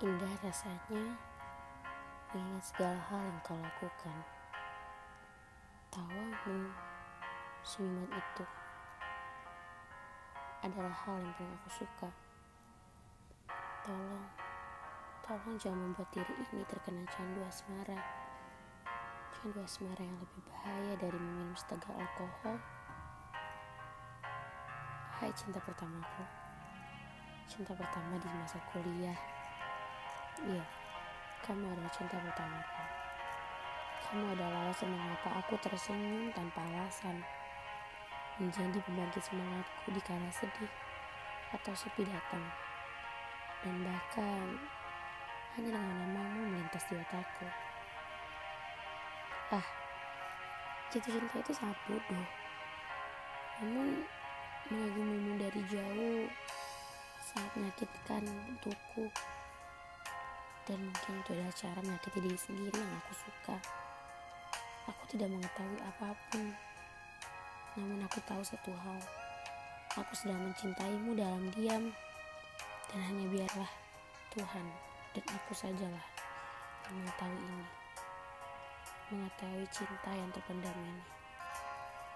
Indah rasanya mengingat segala hal yang kau lakukan. Tawamu, senyuman itu adalah hal yang paling aku suka. Tolong, tolong jangan membuat diri ini terkena candu asmara. Candu asmara yang lebih bahaya dari meminum setegak alkohol. Hai cinta pertamaku, cinta pertama di masa kuliah. Kamu adalah cinta pertamaku. Kamu adalah alasan mengapa aku tersenyum tanpa alasan. Menjadi pembangkit semangatku di kala sedih atau sepi datang. Dan bahkan hanya dengan namamu melintas di otakku. Ah, jatuh cinta itu sangat bodoh. Namun mengagumimu dari jauh sangat menyakitkan untukku dan mungkin itu adalah cara menyakiti diri sendiri yang aku suka. Aku tidak mengetahui apa pun, namun aku tahu satu hal. Aku sedang mencintaimu dalam diam, dan hanya biarlah Tuhan dan aku sajalah mengetahui ini, mengetahui cinta yang terpendam ini.